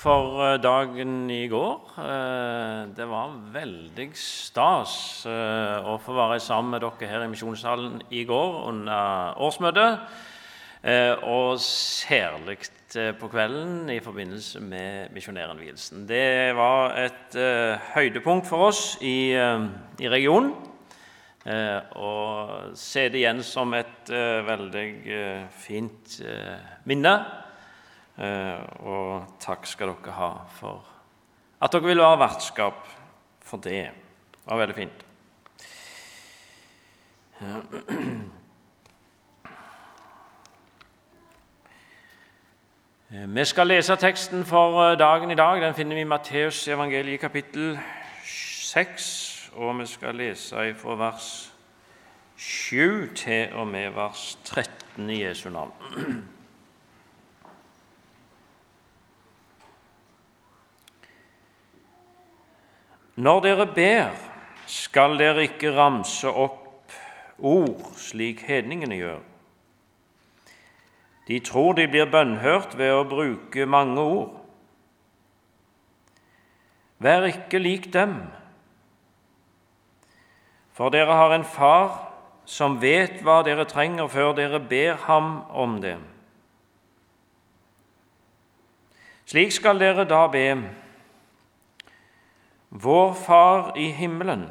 for eh, dagen i går. Eh, det var veldig stas eh, å få være sammen med dere her i Misjonssalen i går under årsmøtet. Og særlig på kvelden i forbindelse med misjonærinnvielsen. Det var et høydepunkt for oss i, i regionen. Og se det igjen som et veldig fint minne og takk skal dere ha for at dere vil være vertskap for det. Det var veldig fint. Eh, vi skal lese teksten for eh, dagen i dag. Den finner vi i Matteus evangeliet kapittel 6. Og vi skal lese fra vers 7 til og med vers 13 i Jesu navn. Når dere ber, skal dere ikke ramse opp ord slik hedningene gjør. De tror de blir bønnhørt ved å bruke mange ord. Vær ikke lik dem, for dere har en far som vet hva dere trenger før dere ber ham om det. Slik skal dere da be. Vår Far i himmelen.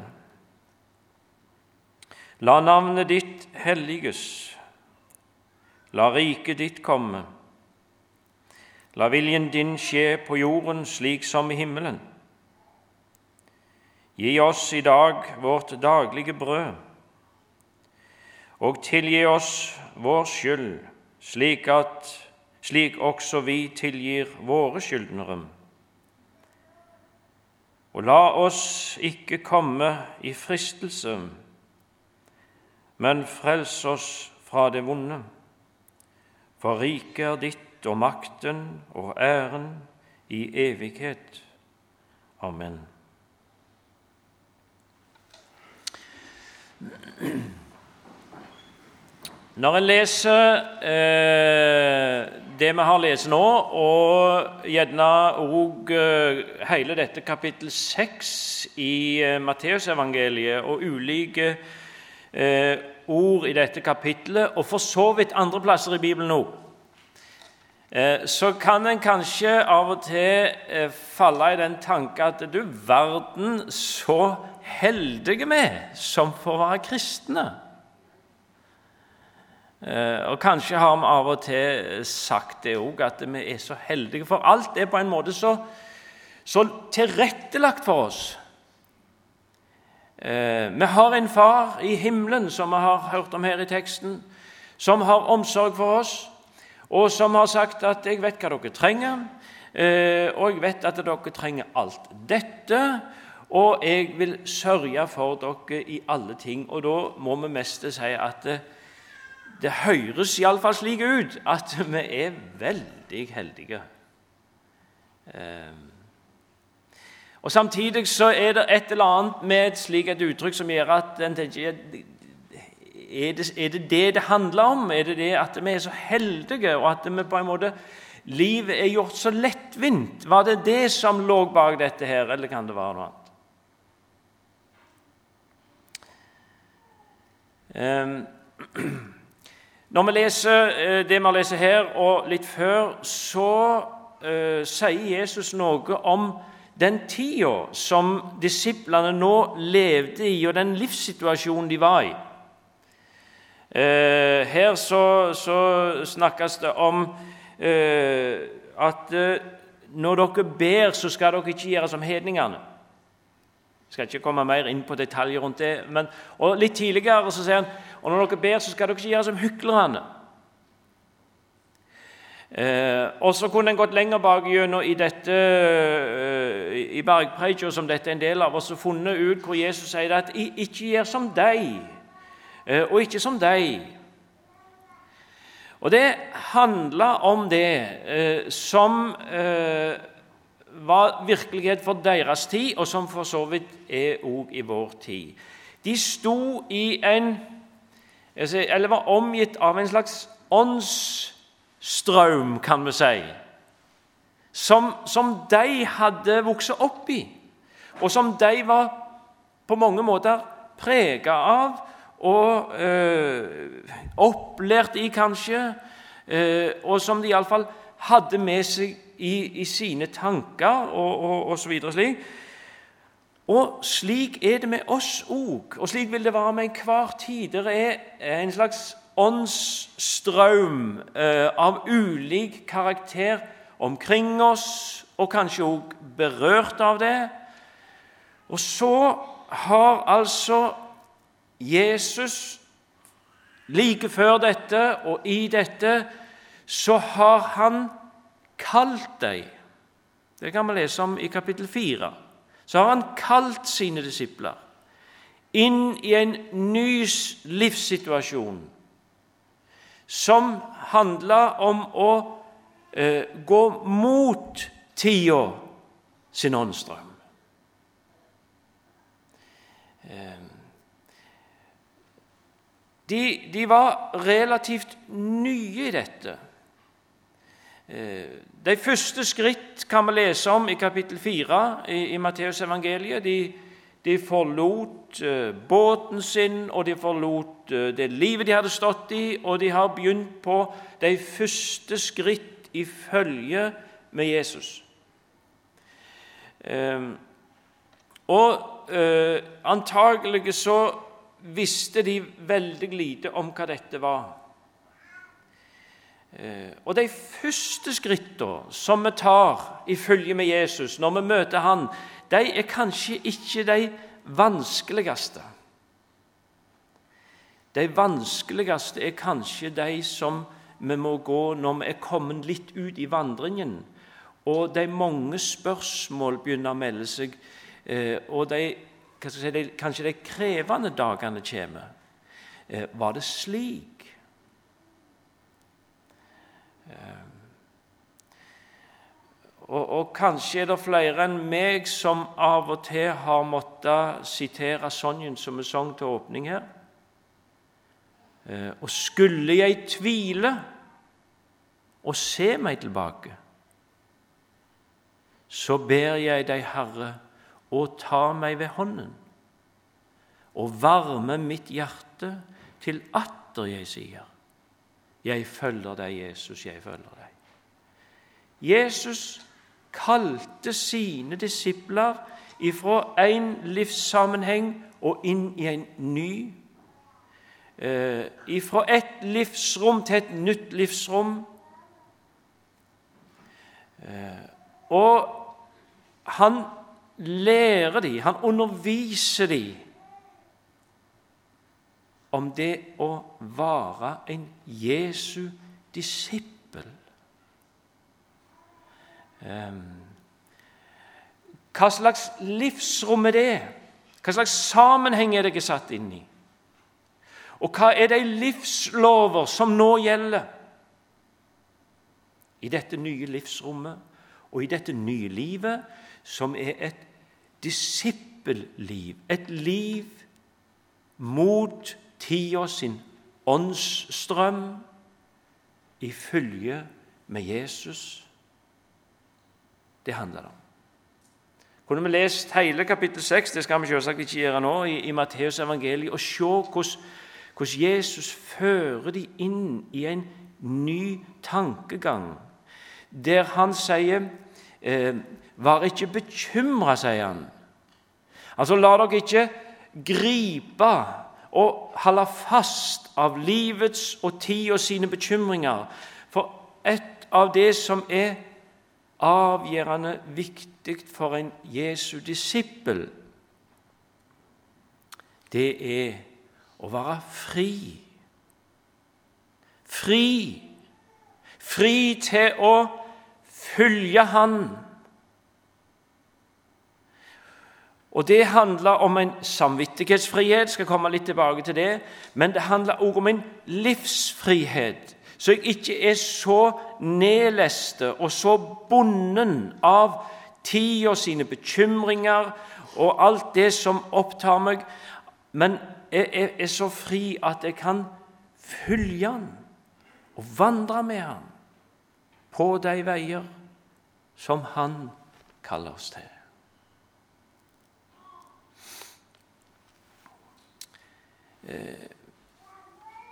La navnet ditt helliges. La riket ditt komme. La viljen din skje på jorden slik som i himmelen. Gi oss i dag vårt daglige brød, og tilgi oss vår skyld, slik, at, slik også vi tilgir våre skyldnere og la oss ikke komme i fristelse, men frels oss fra det vonde. For riket er ditt og makten og æren i evighet. Amen. Når en leser eh, det vi har lest nå, og gjerne òg eh, hele dette kapittel 6 i eh, Matteusevangeliet og ulike eh, ord i dette kapittelet, og for så vidt andre plasser i Bibelen òg, eh, så kan en kanskje av og til eh, falle i den tanke at du verden så heldige vi som får være kristne. Eh, og Kanskje har vi av og til sagt det òg, at vi er så heldige. For alt er på en måte så, så tilrettelagt for oss. Eh, vi har en far i himmelen, som vi har hørt om her i teksten, som har omsorg for oss, og som har sagt at 'jeg vet hva dere trenger', eh, og 'jeg vet at dere trenger alt dette', og 'jeg vil sørge for dere i alle ting'. Og da må vi mest si at det høres iallfall slik ut at vi er veldig heldige. Ehm. Og Samtidig så er det et eller annet med et slikt uttrykk som gjør at en tenker er det, er det det det handler om? Er det det at vi er så heldige, og at vi på en måte livet er gjort så lettvint? Var det det som lå bak dette her, eller kan det være noe annet? Um, Når vi leser eh, det vi leser her, og litt før, så uh, sier Jesus noe om den tida som disiplene nå levde i, og den livssituasjonen de var i. Uh, her så, så, snakkes det om uh, at når dere ber, så skal dere ikke gjøre som hedningene. Jeg skal ikke komme mer inn på detaljer rundt det. Men, og Litt tidligere så sier han og når dere ber, så skal dere ikke gjøre som hyklerne. Eh, og så kunne en gått lenger bak gjennom i dette eh, i bergpreika, som dette er en del av, og så funnet ut hvor Jesus sier at 'ikke gjør som deg', eh, og ikke som deg. Og det handler om det eh, som eh, var virkelighet for deres tid, og som for så vidt er òg i vår tid. De sto i en eller var omgitt av en slags åndsstrøm, kan vi si. som, som de hadde vokst opp i, og som de var på mange måter prega av og eh, opplært i, kanskje, Eh, og som de iallfall hadde med seg i, i sine tanker og, og, og så videre slik. Og slik er det med oss òg, og slik vil det være med enhver tid. Det er en slags åndsstrøm eh, av ulik karakter omkring oss, og kanskje òg berørt av det. Og så har altså Jesus like før dette og i dette så har han kalt deg Det kan vi lese om i kapittel 4 så har han kalt sine disipler inn i en ny livssituasjon som handler om å eh, gå mot tida sin åndsstrøm. Eh, de, de, var relativt nye i dette. Eh, de første skritt kan vi lese om i kapittel 4 i, i Matteusevangeliet. De, de forlot uh, båten sin, og de forlot uh, det livet de hadde stått i, og de har begynt på de første skritt i følge med Jesus. Og antagelig så visste de veldig lite om hva dette var. Eh, og De første skrittene som vi tar i følge med Jesus når vi møter han, de er kanskje ikke de vanskeligste. De vanskeligste er kanskje de som vi må gå når vi er kommet litt ut i vandringen, og de mange spørsmål begynner å melde seg, eh, og de, si, de, kanskje de krevende dagene kommer. Eh, var det slik? Eh, og, og, kanskje er det flere enn meg som av og til har måttet sitere sangen som vi sang til åpning her. Eh, og skulle jeg tvile og se meg tilbake, så ber jeg deg, Herre, å ta meg ved hånden og varme mitt hjerte til atter jeg sier. 'Jeg følger deg, Jesus, jeg følger deg'. Jesus kalte sine disipler ifra en livssammenheng og inn i en ny. Eh, ifra et livsrom til et nytt livsrom. Eh, og han lærer dem, han underviser dem om det å være en Jesu disippel. Hva slags livsrom er det? Hva slags sammenheng er det jeg satt inn i? Og hva er de livslover som nå gjelder? I dette nye livsrommet og i dette nye livet, som er et disippelliv, et liv mot tida sin åndsstrøm i følge med Jesus. Det handler det om. Kunne vi lest hele kapittel 6 det skal vi selvsagt ikke gjøre nå, i, i Matteus evangeliet, og se hvordan, hvordan Jesus fører dem inn i en ny tankegang, der han sier eh, Vær ikke bekymra, sier han. Altså, la dere ikke gripe og holde fast av livets og tida sine bekymringer. For et av det som er avgjørende viktig for en Jesu disippel, det er å være fri. Fri. Fri til å følge Han Og Det handler om en samvittighetsfrihet, skal komme litt tilbake til det. Men det handler også om en livsfrihet, så jeg ikke er så nedleste og så bonden av tida sine bekymringer og alt det som opptar meg, men jeg er, så fri at jeg kan følge Han og vandre med Han på de veier som Han kaller oss til.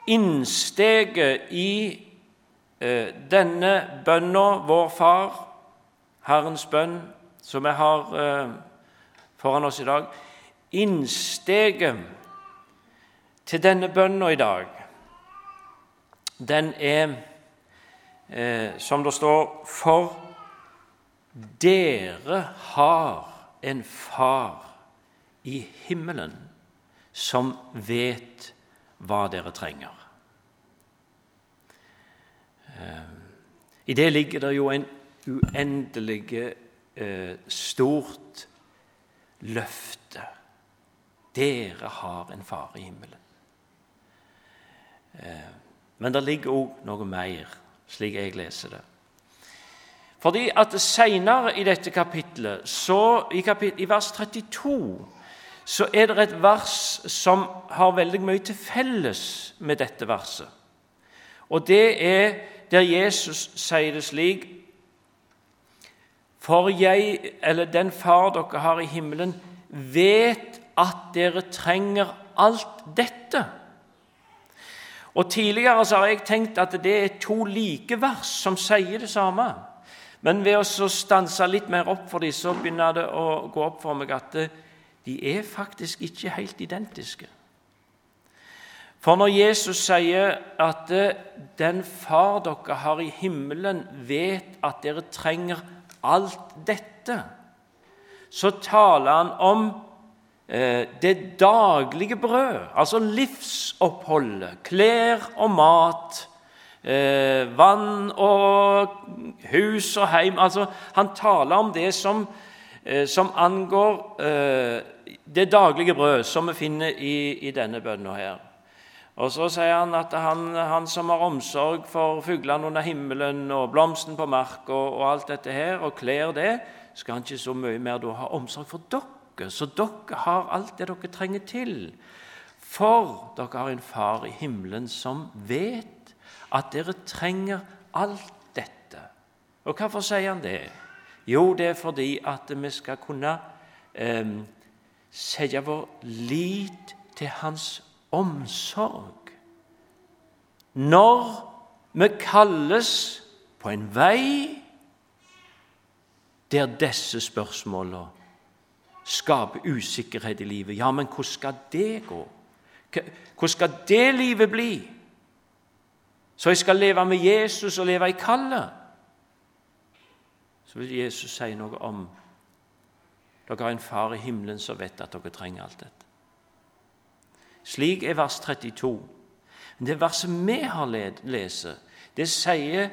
Innsteget i eh, denne bønna, vår Far, Herrens bønn, som vi har eh, foran oss i dag. Innsteget til denne bønna i dag, den er, som det står, for dere har en far i himmelen som vet hva dere trenger. Eh, I det ligger det jo en uendelig eh, stort løfte. Dere har en far i himmelen. Eh, men det ligger òg noe mer, slik jeg leser det. Fordi at Senere i dette kapitlet, så i, kapitlet, i vers 32 så er det et vers som har veldig mye til felles med dette verset. Og det er der Jesus sier det slik For jeg, eller den far dere har i himmelen, vet at dere trenger alt dette. Og Tidligere så har jeg tenkt at det er to like vers som sier det samme. Men ved å stanse litt mer opp for dem, så begynner det å gå opp for meg at det, de er faktisk ikke helt identiske. For når Jesus sier at eh, 'den far dere har i himmelen, vet at dere trenger alt dette', så taler han om eh, det daglige brød, altså livsoppholdet, klær og mat, eh, vann og hus og heim. Altså, han taler om det som, som angår det daglige brød, som vi finner i, i denne bønna her. Og Så sier han at han, han som har omsorg for fuglene under himmelen og blomsten på mark og, og, alt dette her, og kler det, skal han ikke så mye mer da ha omsorg for dere. Så dere har alt det dere trenger til. For dere har en far i himmelen som vet at dere trenger alt dette. Og hvorfor sier han det? Jo, det er fordi at vi skal kunne eh, sette vår lit til Hans omsorg. Når vi kalles på en vei der disse spørsmålene skaper usikkerhet i livet Ja, men hvordan skal det gå? Hvordan skal det livet bli? Så jeg skal leve med Jesus og leve i kallet? Så vil Jesus si noe om dere har en far i himmelen som vet at dere trenger alt dette. Slik er vers 32. Men det verset vi har lest, det sier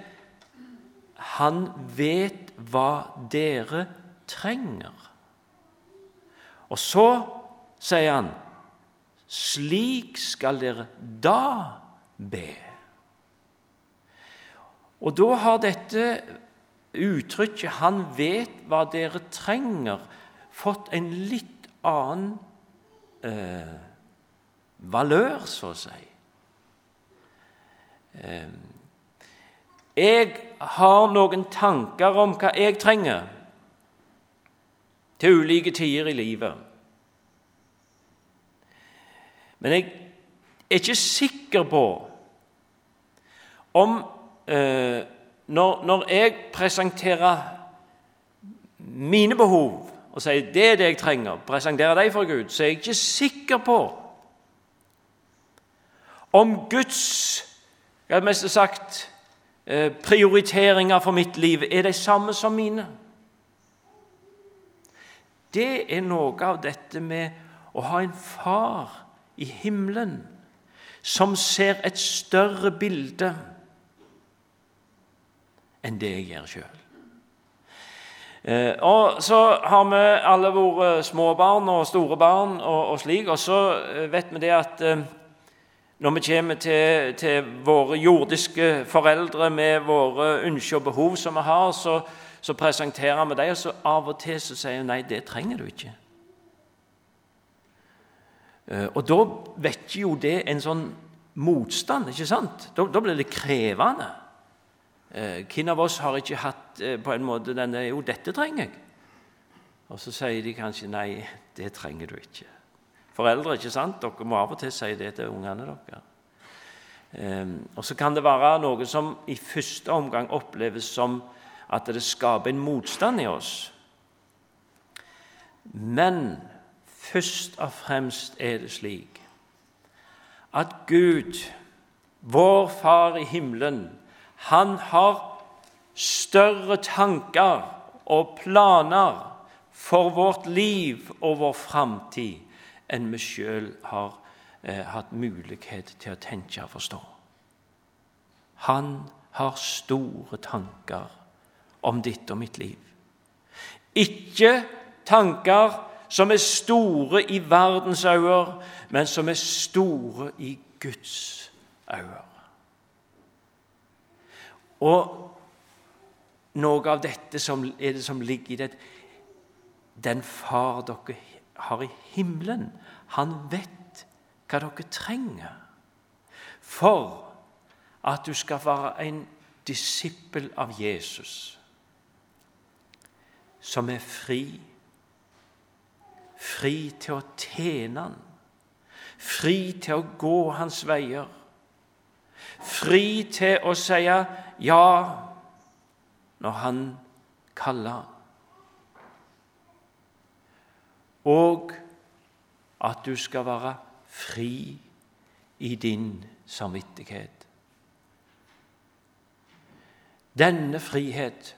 han vet hva dere trenger. Og så sier han slik skal dere da be. Og da har dette uttrykket 'han vet hva dere trenger' fått en litt annen eh, valør, så å si. Eh, jeg har noen tanker om hva jeg trenger til ulike tider i livet. Men jeg er ikke sikker på om eh, når, når jeg presenterer mine behov og sier det er det jeg trenger, presenterer dem for Gud, så er jeg ikke sikker på om Guds jeg hadde mest sagt, eh, prioriteringer for mitt liv er de samme som mine. Det er noe av dette med å ha en far i himmelen som ser et større bilde enn det jeg gjør sjøl. Eh, og Så har vi alle våre småbarn og store barn og, og slik, og så eh, vet vi det at eh, når vi kommer til, til, våre jordiske foreldre med våre ønsker og behov som vi har, så, så presenterer vi dem, og så av og til så sier vi nei, det trenger du ikke. Og da vekker jo det en sånn motstand, ikke sant? Da, da blir det krevende. Eh, hvem av oss har ikke hatt eh, på en måte denne Jo, dette trenger jeg. Og så sier de kanskje nei, det trenger du ikke. Foreldre, ikke sant? Dere må av og til si det til ungene deres. Um, og så kan det være noe som i første omgang oppleves som at det skaper en motstand i oss. Men først og fremst er det slik at Gud, vår Far i himmelen, han har større tanker og planer for vårt liv og vår framtid enn vi sjøl har eh, hatt mulighet til å tenke og forstå. Han har store tanker om ditt og mitt liv. Ikke tanker som er store i verdens øyne, men som er store i Guds øyne. Og noe av dette som er det som ligger i det Den far dere har i himmelen, han vet hva dere trenger for at du skal være en disippel av Jesus som er fri. Fri til å tjene han, fri til å gå hans veier fri til å si ja når han kaller. Og at du skal være fri i din samvittighet. Denne frihet,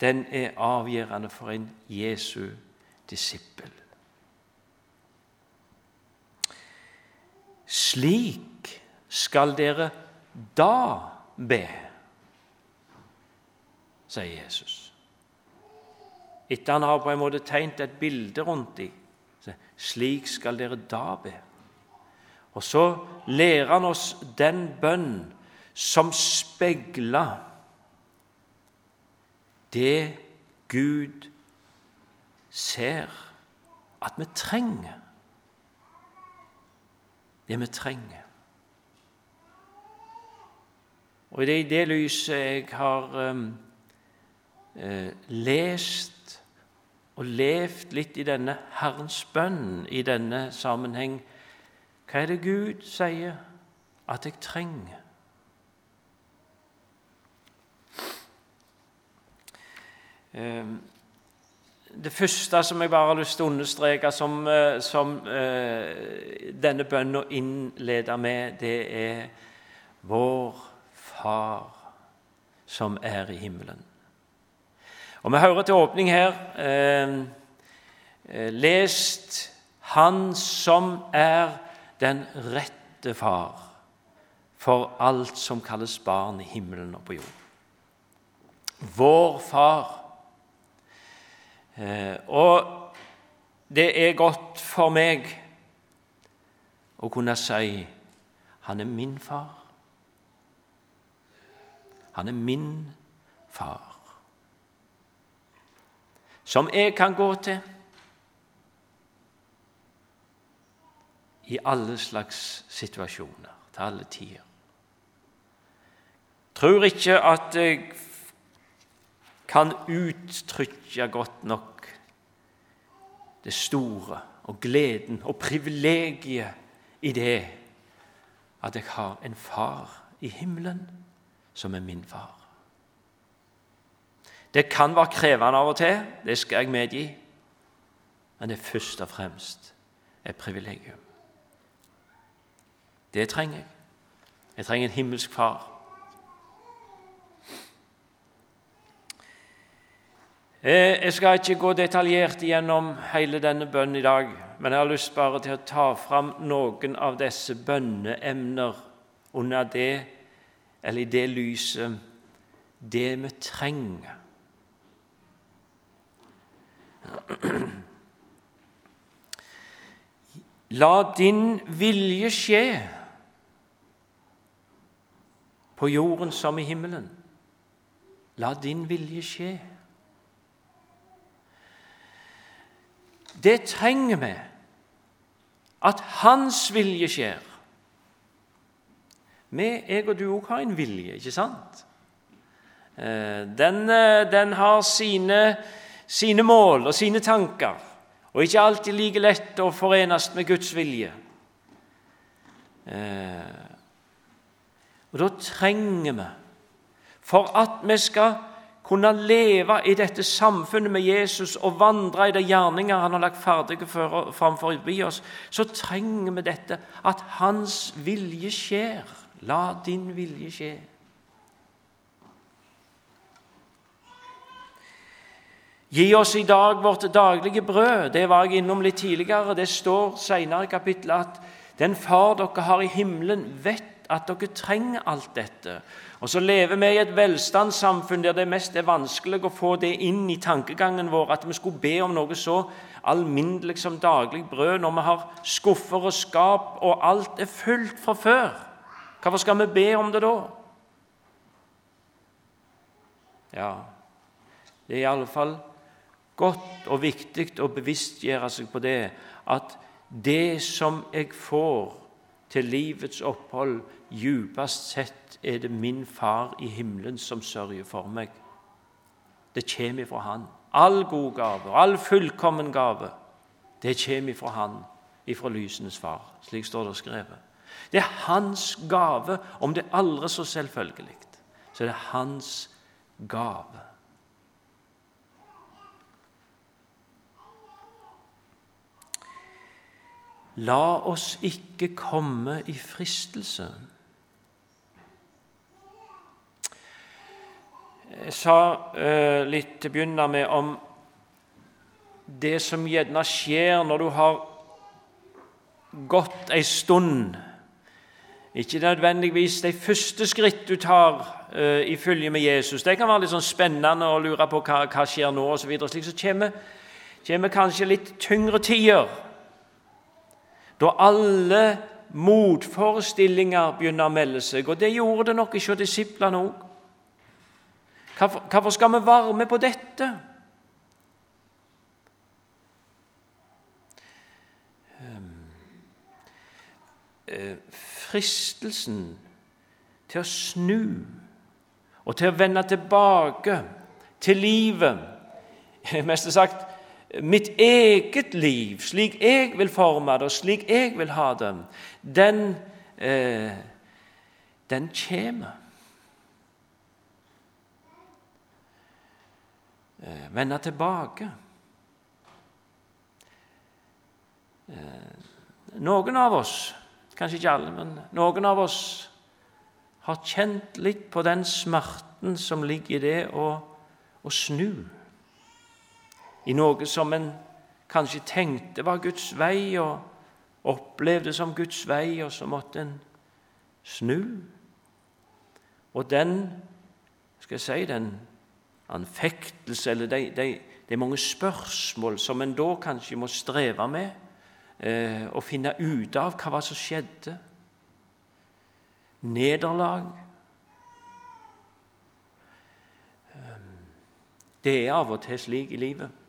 den er avgjørende for en Jesu disippel. Slik skal dere da be, sier Jesus. Etter han har på en måte tegnet et bilde rundt dem. Slik skal dere da be. Og så lærer han oss den bønn som speiler det Gud ser at vi trenger. Det vi trenger. Og det er i det lyset jeg har um, eh, lest og levd litt i denne Herrens bønn i denne sammenheng. Hva er det Gud sier at jeg trenger? Um, det første som jeg bare har lyst til å understreke, som, eh, som uh, denne bønnen innleder med, det er vår Far som er i himmelen. Og Vi hører til åpning her eh, eh, lest Han som er den rette far for alt som kalles barn i himmelen og på jord. Vår far. Eh, og det er godt for meg å kunne si han er min far. Han er min far, som jeg kan gå til i alle slags situasjoner, til alle tider. Tror ikke at jeg kan uttrykke godt nok det store og gleden og privilegiet i det at jeg har en far i himmelen som er min far. Det kan være krevende av og til, det skal jeg medgi, men det er først og fremst et privilegium. Det trenger jeg. Jeg trenger en himmelsk far. Eh, jeg skal ikke gå detaljert gjennom hele denne bønnen i dag, men jeg har lyst bare til å ta fram noen av disse bønneemner under det eller i det lyset det vi trenger. La din vilje skje på jorden som i himmelen. La din vilje skje. Det trenger vi, at Hans vilje skjer. Vi, jeg og du òg har en vilje, ikke sant? Eh, den, eh, den har sine, sine mål og sine tanker, og ikke alltid like lett å forenes med Guds vilje. Og da trenger vi, for at vi skal kunne leve i dette samfunnet med Jesus og vandre i de gjerninger han har lagt ferdige framfor oss, så trenger vi dette, at Hans vilje skjer. La din vilje skje. Gi oss i dag vårt daglige brød. Det var jeg innom litt tidligere. Det står senere i kapittelet at den far dere har i himmelen, vet at dere trenger alt dette. Og så lever vi i et velstandssamfunn der det mest er vanskelig å få det inn i tankegangen vår at vi skulle be om noe så alminnelig som daglig brød når vi har skuffer og skap, og alt er fullt fra før. Hvorfor skal vi be om det da? Ja, det er i alle fall godt og viktig å bevisstgjøre seg på det at det som jeg får til livets opphold, djupest sett er det min Far i himmelen som sørger for meg. Det kommer ifra Han. All god gave, all fullkommen gave, det kommer ifra Han, ifra lysenes Far. Slik står det skrevet. Det er Hans gave, om det aldri så selvfølgelig. Så det er Hans gave. La oss ikke komme i fristelse. Jeg sa uh, litt til å begynne med om det som gjerne skjer når du har gått ei stund. Ikke nødvendigvis de første skritt du tar uh, i følge med Jesus. Det kan være litt sånn spennende å lure på hva, hva skjer nå, osv. Slik så kommer, kommer kanskje litt tyngre tider da alle motforestillinger begynner å melde seg. Og det gjorde det nok ikke disiplene òg. Hvorfor skal vi være med på dette? Ehm, eh, fristelsen til å snu og til å vende tilbake til livet Mest sagt mitt eget liv, slik jeg vil forme det, og slik jeg vil ha det, den, eh, den kommer. Eh, vende tilbake. Eh, noen av oss, kanskje ikke alle, men noen av oss har kjent litt på den smerten som ligger i det å, å snu i noe som en kanskje tenkte var Guds vei, og opplevde som Guds vei, og så måtte en snu. Og den skal jeg si, den anfektelse, eller de, de, de mange spørsmål som en da kanskje må streve med eh, og finne ut av hva som skjedde. Nederlag. Ehm, det er av og til slik i livet.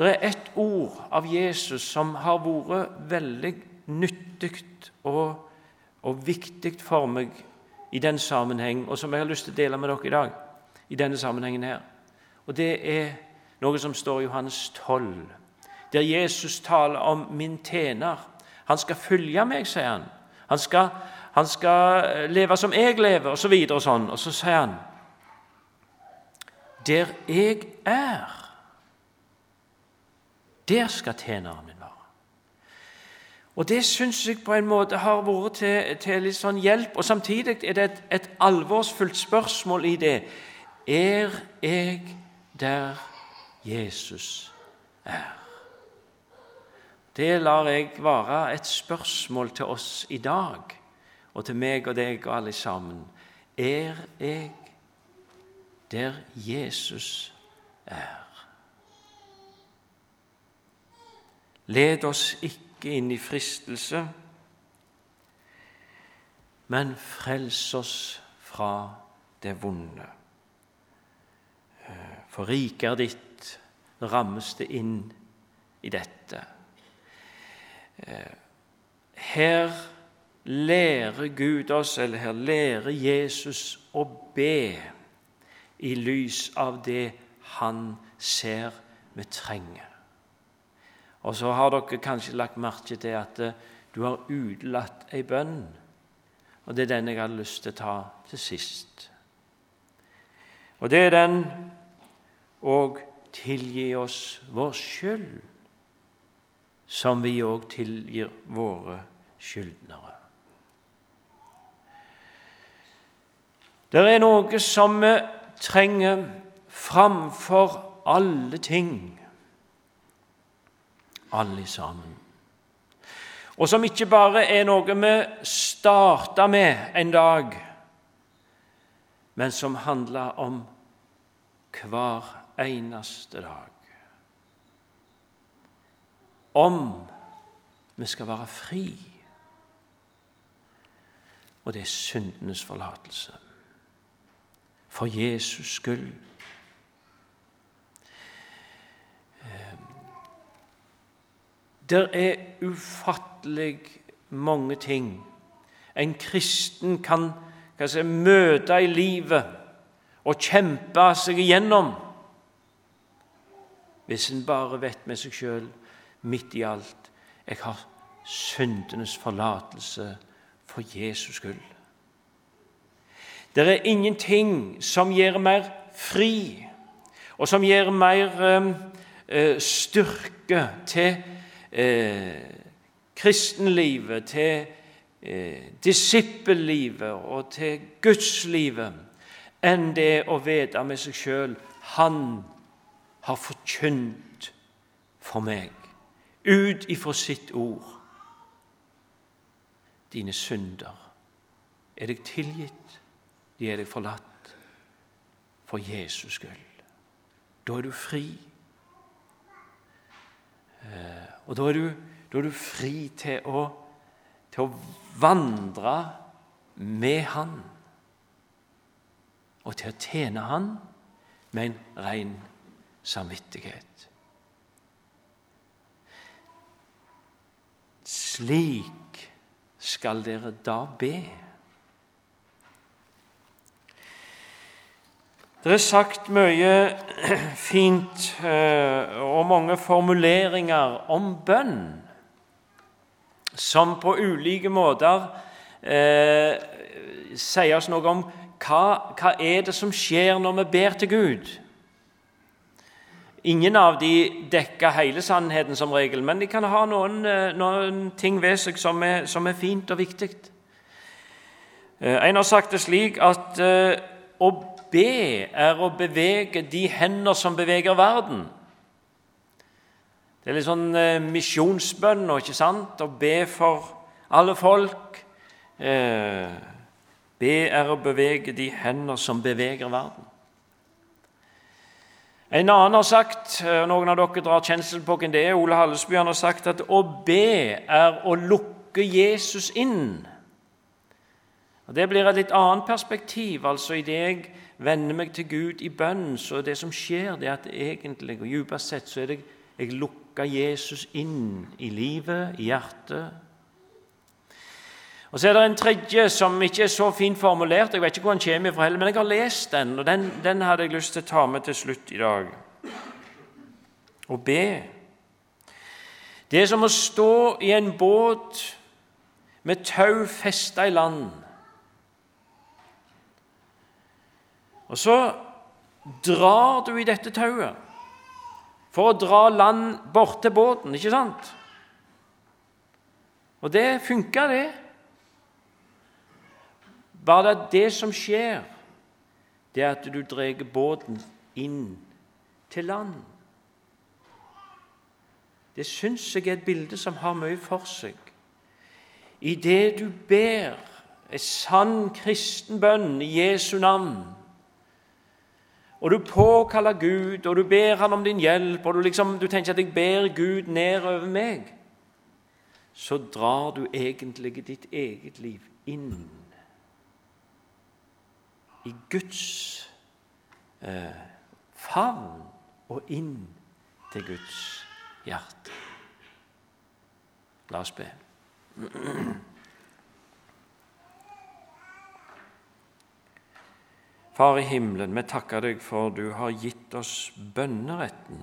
Det er ett ord av Jesus som har vært veldig nyttig og, og viktig for meg i den sammenheng, og som jeg har lyst til å dele med dere i dag. i denne sammenhengen her. Og Det er noe som står i Johannes 12, der Jesus taler om min tjener. Han skal følge meg, sier han. Han skal, han skal leve som jeg lever, osv. Og, så og sånn. Og så sier han Der jeg er der skal tjeneren min være. Og Det syns jeg på en måte har vært til, til litt sånn hjelp. Og Samtidig er det et, et alvorsfullt spørsmål i det. Er jeg der Jesus er? Det lar jeg være et spørsmål til oss i dag, og til meg og deg og alle sammen. Er jeg der Jesus er? Led oss ikke inn i fristelse, men frels oss fra det vonde. For riket ditt, rammes det inn i dette. Her lærer Gud oss, eller her lærer Jesus å be i lys av det han ser vi trenger. Og så har dere kanskje lagt merke til at eh, du har utelatt ei bønn. Og det er den jeg har lyst til å ta til sist. Og det er den og tilgi oss vår skyld, som vi òg tilgir våre skyldnere. Det er noe som vi trenger framfor alle ting, alle sammen. Og som ikke bare er noe vi starta med en dag, men som handler om hver eneste dag. Om vi skal være fri. Og det er syndenes forlatelse for Jesus skyld. Det er ufattelig mange ting en kristen kan, si, møte i livet og kjempe seg igjennom hvis en bare vet med seg sjøl midt i alt jeg har syndenes forlatelse for Jesus skyld. Det er ingenting som gir mer fri, og som gir mer eh, styrke til eh, kristenlivet, til eh, disippellivet og til gudslivet enn det å vite med seg sjøl Han har forkynt for meg, ut ifra sitt ord. Dine synder er deg tilgitt de er deg forlatt for Jesus skyld. Da er du fri. Eh, og da er du, da er du fri til å, til å vandre med Han og til å tjene Han med en ren samvittighet. Slik skal dere da be. Det er sagt mye fint eh, og mange formuleringer om bønn som på ulike måter eh, sier oss noe om hva, hva er det som skjer når vi ber til Gud. Ingen av de dekker hele sannheten som regel, men de kan ha noen, eh, noen ting ved seg som er, som er fint og viktig. Eh, en har sagt det slik at å be er å bevege de hender som beveger verden. Det er litt sånn eh, misjonsbønn ikke sant? Å be for alle folk. Eh, be er å bevege de hender som beveger verden. En annen har sagt, og noen av dere drar kjensel på hvem det er, Ole Hallesby han har sagt at å be er å lukke Jesus inn. Og Det blir et litt annet perspektiv. altså i det jeg vender meg til Gud i bønn, så det som skjer, det er at egentlig og dypest sett så er det jeg lukker Jesus inn i livet, i hjertet. Og Så er det en tredje som ikke er så fint formulert. Jeg vet ikke hvor han kommer fra heller, men jeg har lest den, og den, den hadde jeg lyst til å ta med til slutt i dag. Å be. Det er som å stå i en båt med tau festa i land. Og så drar du i dette tauet for å dra land bort til båten, ikke sant? Og det funka, det. Bare det, det som skjer, det er at du drar båten inn til land. Det syns jeg er et bilde som har mye for seg. I det du ber en sann kristen bønn i Jesu navn, og du påkaller Gud, og du ber Han om din hjelp, og du, liksom, du tenker at 'jeg ber Gud ned over meg', så drar du egentlig ditt eget liv inn i Guds eh, favn og inn til Guds hjerte. La oss be. Far i himmelen, vi takker deg for du har gitt oss bønneretten.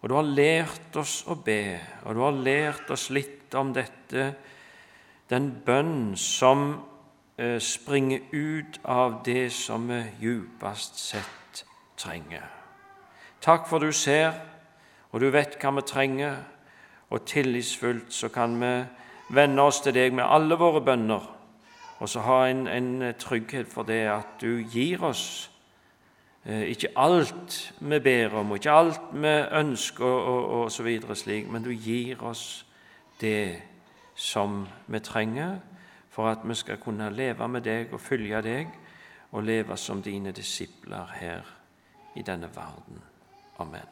Og du har lært oss å be, og du har lært oss litt om dette, den bønn som eh, springer ut av det som vi djupest sett trenger. Takk for du ser, og du vet hva vi trenger, og tillitsfullt så kan vi vende oss til deg med alle våre bønner og så ha en, en, trygghet for det at du gir oss eh, ikke alt vi ber om, og ikke alt vi ønsker, og, og, så videre slik, men du gir oss det som vi trenger for at vi skal kunne leve med deg og følge deg og leve som dine disipler her i denne verden. Amen.